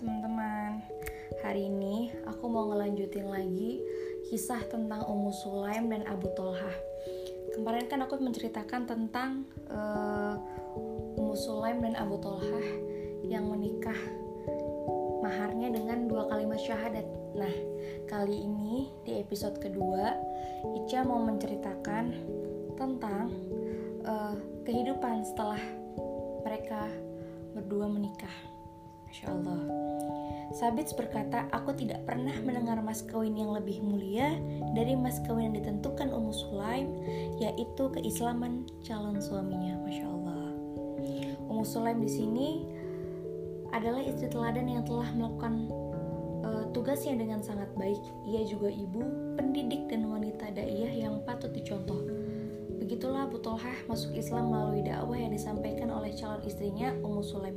teman-teman. Hari ini aku mau ngelanjutin lagi kisah tentang Ummu Sulaim dan Abu Tolhah. Kemarin kan aku menceritakan tentang uh, Ummu Sulaim dan Abu Tolhah yang menikah maharnya dengan dua kalimat syahadat. Nah, kali ini di episode kedua Ica mau menceritakan tentang uh, kehidupan setelah mereka berdua menikah Masya Allah. Sabits berkata, aku tidak pernah mendengar mas kawin yang lebih mulia dari mas kawin yang ditentukan Ummu Sulaim, yaitu keislaman calon suaminya. Masya Allah. Ummu Sulaim di sini adalah istri teladan yang telah melakukan uh, tugasnya dengan sangat baik. Ia juga ibu, pendidik dan wanita daiyah yang patut dicontoh. Begitulah Abu Tolhah masuk Islam melalui dakwah yang disampaikan oleh calon istrinya Ummu Sulaim.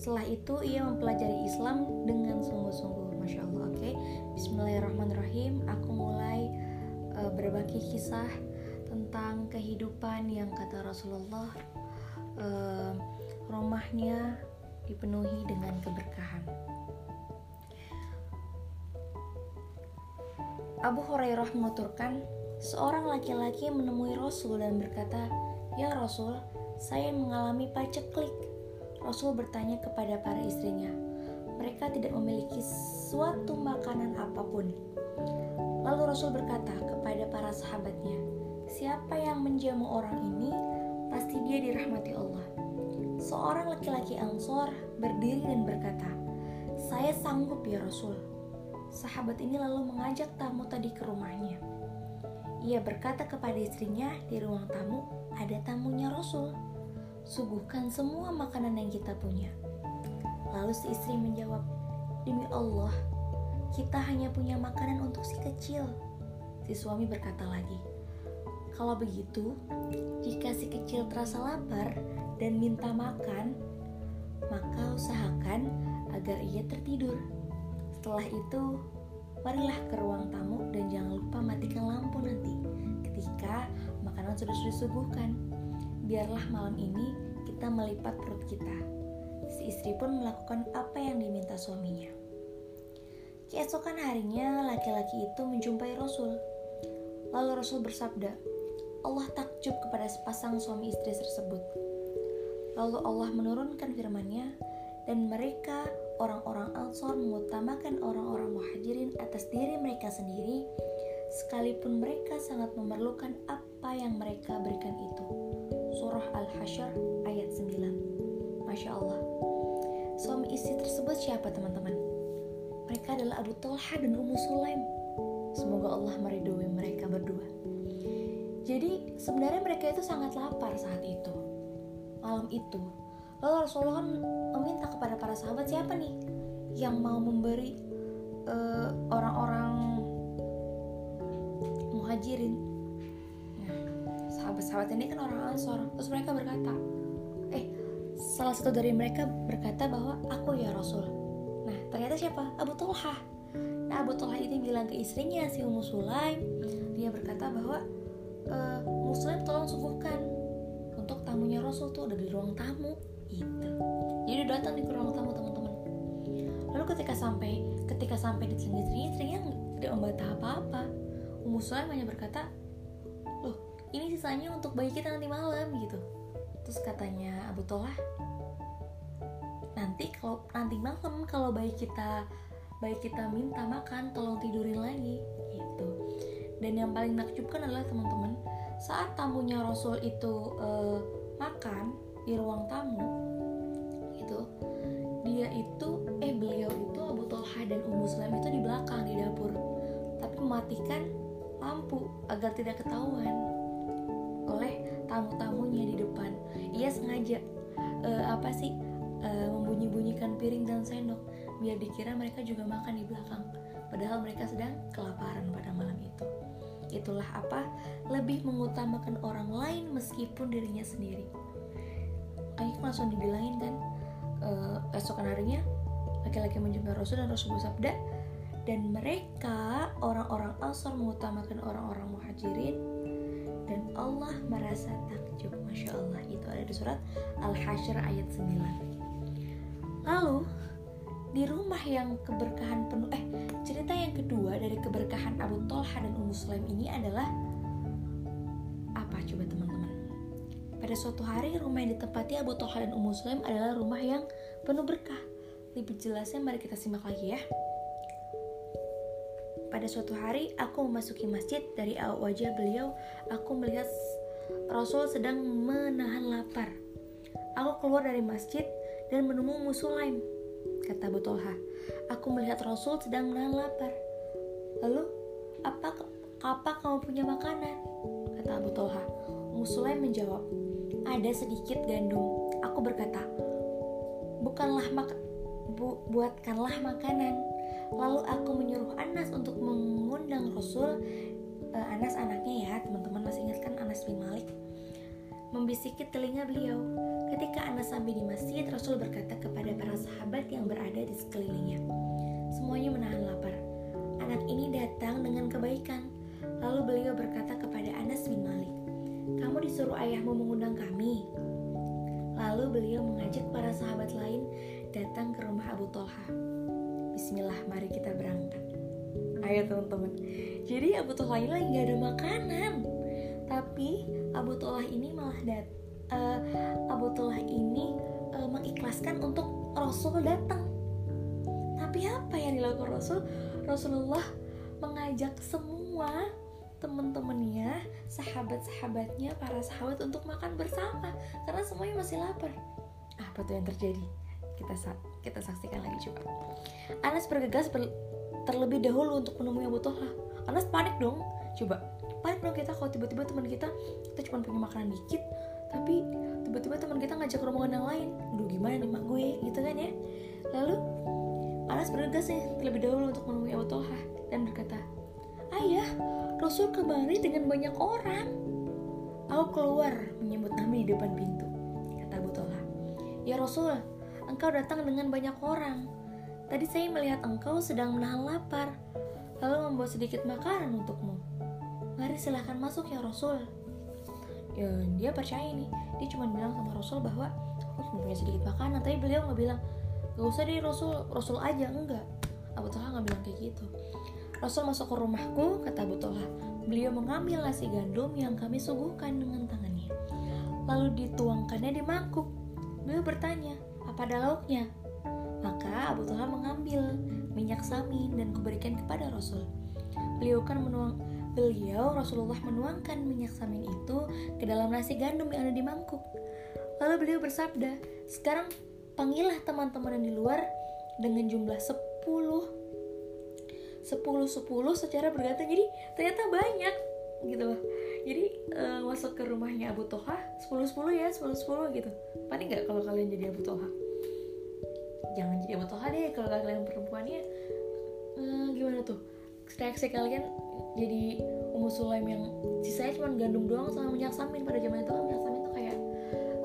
Setelah itu ia mempelajari Islam dengan sungguh-sungguh. Masya Allah. Oke, okay? Bismillahirrahmanirrahim. Aku mulai uh, berbagi kisah tentang kehidupan yang kata Rasulullah uh, rumahnya dipenuhi dengan keberkahan. Abu Hurairah menuturkan, seorang laki-laki menemui Rasul dan berkata, "Ya Rasul, saya mengalami paceklik Rasul bertanya kepada para istrinya. Mereka tidak memiliki suatu makanan apa pun. Lalu Rasul berkata kepada para sahabatnya, "Siapa yang menjamu orang ini, pasti dia dirahmati Allah." Seorang laki-laki Ansor berdiri dan berkata, "Saya sanggup ya Rasul." Sahabat ini lalu mengajak tamu tadi ke rumahnya. Ia berkata kepada istrinya, "Di ruang tamu ada tamunya Rasul." Suguhkan semua makanan yang kita punya. Lalu si istri menjawab, Demi Allah, kita hanya punya makanan untuk si kecil. Si suami berkata lagi, Kalau begitu, jika si kecil terasa lapar dan minta makan, maka usahakan agar ia tertidur. Setelah itu, marilah ke ruang tamu dan jangan lupa matikan lampu nanti ketika makanan sudah disuguhkan biarlah malam ini kita melipat perut kita. Si istri pun melakukan apa yang diminta suaminya. Keesokan harinya, laki-laki itu menjumpai Rasul. Lalu Rasul bersabda, Allah takjub kepada sepasang suami istri tersebut. Lalu Allah menurunkan firman-Nya, dan mereka orang-orang Ansor mengutamakan orang-orang muhajirin atas diri mereka sendiri, sekalipun mereka sangat memerlukan apa yang mereka berikan itu. Surah Al-Hasyr ayat 9 Masya Allah. Suami istri tersebut siapa teman-teman? Mereka adalah Abu Talha dan Ummu Sulaim. Semoga Allah meridhoi mereka berdua. Jadi sebenarnya mereka itu sangat lapar saat itu. Malam itu Lalu Rasulullah meminta kepada para sahabat siapa nih Yang mau memberi uh, orang-orang muhajirin sahabat-sahabat ini kan orang Ansor terus mereka berkata eh salah satu dari mereka berkata bahwa aku ya Rasul. Nah ternyata siapa? Abu Tulha nah Abu Tulha ini bilang ke istrinya si Ummu Sulaim. Dia berkata bahwa e, Muslim tolong suguhkan untuk tamunya Rasul tuh udah di ruang tamu. Gitu. Jadi datang di ruang tamu teman-teman. Lalu ketika sampai ketika sampai di telinga istrinya istrinya tidak membantah apa-apa. Ummu Sulaim hanya berkata ini sisanya untuk bayi kita nanti malam gitu. Terus katanya Abu Tolah nanti kalau nanti malam kalau bayi kita bayi kita minta makan tolong tidurin lagi gitu. Dan yang paling menakjubkan adalah teman-teman saat tamunya Rasul itu uh, makan di ruang tamu itu dia itu eh beliau itu Abu Talha dan Ummu Sulaim itu di belakang di dapur. Tapi mematikan lampu agar tidak ketahuan tamu-tamunya di depan. Ia sengaja uh, apa sih uh, membunyi-bunyikan piring dan sendok biar dikira mereka juga makan di belakang. Padahal mereka sedang kelaparan pada malam itu. Itulah apa lebih mengutamakan orang lain meskipun dirinya sendiri. Makanya langsung dibilangin kan uh, esokan harinya laki-laki menjumpai Rasul dan Rasul bersabda dan mereka orang-orang Ansar mengutamakan orang-orang muhajirin Allah merasa takjub. Masya Allah itu ada di surat Al-Hasyr ayat 9 lalu di rumah yang keberkahan penuh eh cerita yang kedua dari keberkahan Abu Tolha dan Ummu Sulaim ini adalah apa? Coba teman-teman. Pada suatu hari rumah yang ditempati Abu Tolha dan Ummu Sulaim adalah rumah yang penuh berkah. Lebih jelasnya mari kita simak lagi ya pada suatu hari aku memasuki masjid dari wajah beliau aku melihat Rasul sedang menahan lapar aku keluar dari masjid dan menemui Musulaim kata Abu Tolha. Aku melihat Rasul sedang menahan lapar. Lalu, apa apa kamu punya makanan? Kata Abu Tolha. Musulaim menjawab, ada sedikit gandum. Aku berkata, bukanlah mak bu buatkanlah makanan. Lalu aku menyuruh Anas untuk mengundang Rasul. Uh, Anas anaknya ya, teman-teman masih ingat kan Anas bin Malik? Membisiki telinga beliau, Ketika Anas sampai di masjid, Rasul berkata kepada para sahabat yang berada di sekelilingnya, "Semuanya menahan lapar. Anak ini datang dengan kebaikan." Lalu beliau berkata kepada Anas bin Malik, "Kamu disuruh ayahmu mengundang kami." Lalu beliau mengajak para sahabat lain datang ke rumah Abu Tolha. Bismillah, mari kita berangkat. Ayo teman-teman. Jadi Abu Tolha ini lagi gak ada makanan. Tapi Abu Tolha ini malah datang uh, Abu Tullah ini uh, mengikhlaskan untuk Rasul datang. Tapi apa yang dilakukan Rasul? Rasulullah mengajak semua teman-temannya, sahabat-sahabatnya, para sahabat untuk makan bersama karena semuanya masih lapar. Apa tuh yang terjadi? Kita kita saksikan lagi coba. Anas bergegas ber, terlebih dahulu untuk menemui Abu Talha. Anas panik dong. Coba panik dong kita kalau tiba-tiba teman kita kita cuma punya makanan dikit tapi tiba-tiba teman kita ngajak rombongan yang lain aduh gimana nih mak gue gitu kan ya lalu Anas bergegas nih terlebih dahulu untuk menemui Abu Talha dan berkata ayah Rasul kembali dengan banyak orang aku keluar menyebut Nabi di depan pintu kata Abu Talha ya Rasul engkau datang dengan banyak orang. Tadi saya melihat engkau sedang menahan lapar lalu membawa sedikit makanan untukmu. Mari silahkan masuk ya Rasul. Ya, dia percaya nih dia cuma bilang sama Rasul bahwa aku cuma punya sedikit makanan. Tapi beliau nggak bilang gak usah deh Rasul. Rasul aja. Enggak. Abu Talha nggak bilang kayak gitu. Rasul masuk ke rumahku kata Abu Talha. Beliau mengambil nasi gandum yang kami suguhkan dengan tangannya lalu dituangkannya di mangkuk. Beliau bertanya apa lauknya. Maka Abu Talha mengambil minyak samin dan kuberikan kepada Rasul. Beliau kan menuang Beliau Rasulullah menuangkan minyak samin itu ke dalam nasi gandum yang ada di mangkuk. Lalu beliau bersabda, sekarang panggillah teman-teman yang di luar dengan jumlah 10 10 10 secara bergantian jadi ternyata banyak gitu. loh jadi uh, masuk ke rumahnya Abu Toha 10 10 ya 10 10 gitu. Paling nggak kalau kalian jadi Abu Toha? Jangan jadi Abu Toha deh kalau kalian perempuannya uh, gimana tuh? Reaksi kalian jadi Ummu Sulaim yang sisanya cuma gandum doang sama minyak samin. Pada zaman itu kan minyak samin tuh kayak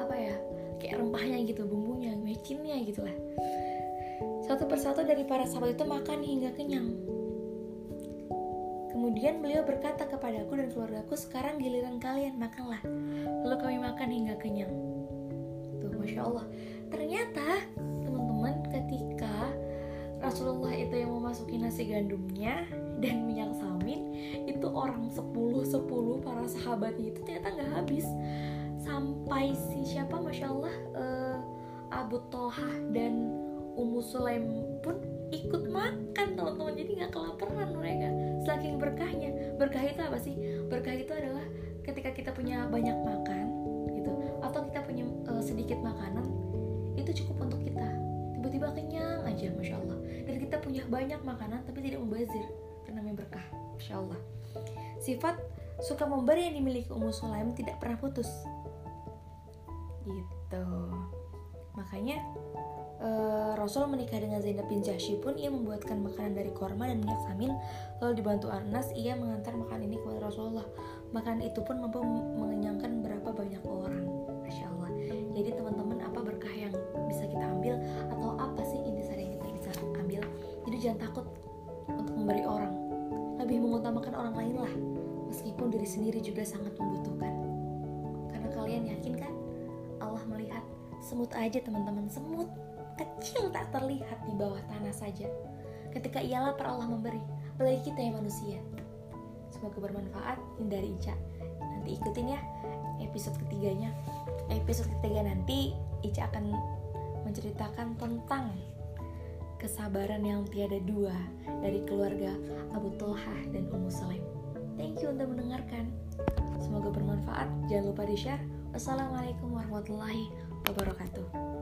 apa ya kayak rempahnya gitu bumbunya mecinnya gitu lah. Satu persatu dari para sahabat itu makan hingga kenyang Kemudian beliau berkata kepadaku dan keluargaku, sekarang giliran kalian makanlah. Lalu kami makan hingga kenyang. Tuh, masya Allah. Ternyata teman-teman ketika Rasulullah itu yang memasuki nasi gandumnya, dan minyak samin itu orang 10 10 para sahabatnya itu ternyata nggak habis sampai si siapa masya Allah uh, Abu Toha dan Ummu Sulaim pun ikut makan teman-teman. Jadi nggak kelaparan mereka. Saking berkahnya. Berkah itu apa sih? Berkah itu adalah ketika kita punya banyak makan gitu atau kita punya uh, sedikit makanan itu cukup untuk kita. Tiba-tiba kenyang aja masya Allah. Dan kita punya banyak makanan tapi tidak membazir namanya berkah Insya Allah. Sifat suka memberi yang dimiliki Ummu Sulaim tidak pernah putus. Gitu. Makanya uh, Rasul menikah dengan Zainab bin Jahsy pun ia membuatkan makanan dari korma dan minyak samin. Lalu dibantu Anas ia mengantar makanan ini kepada Rasulullah. Makanan itu pun mampu mengenyangkan berapa banyak orang. Masya Allah. Jadi teman-teman apa berkah yang bisa kita ambil atau apa sih intisari yang kita bisa ambil? Jadi jangan takut untuk memberi orang. Lebih mengutamakan orang lain lah. Meskipun diri sendiri juga sangat membutuhkan. Karena kalian yakin kan? Allah melihat. Semut aja teman-teman. Semut kecil tak terlihat di bawah tanah saja. Ketika ia lapar Allah memberi, apalagi kita yang manusia. Semoga bermanfaat, hindari Ica. Nanti ikutin ya episode ketiganya. Episode ketiga nanti Ica akan menceritakan tentang kesabaran yang tiada dua dari keluarga Abu Tolhah dan Ummu Salim. Thank you untuk mendengarkan. Semoga bermanfaat. Jangan lupa di-share. Wassalamualaikum warahmatullahi wabarakatuh.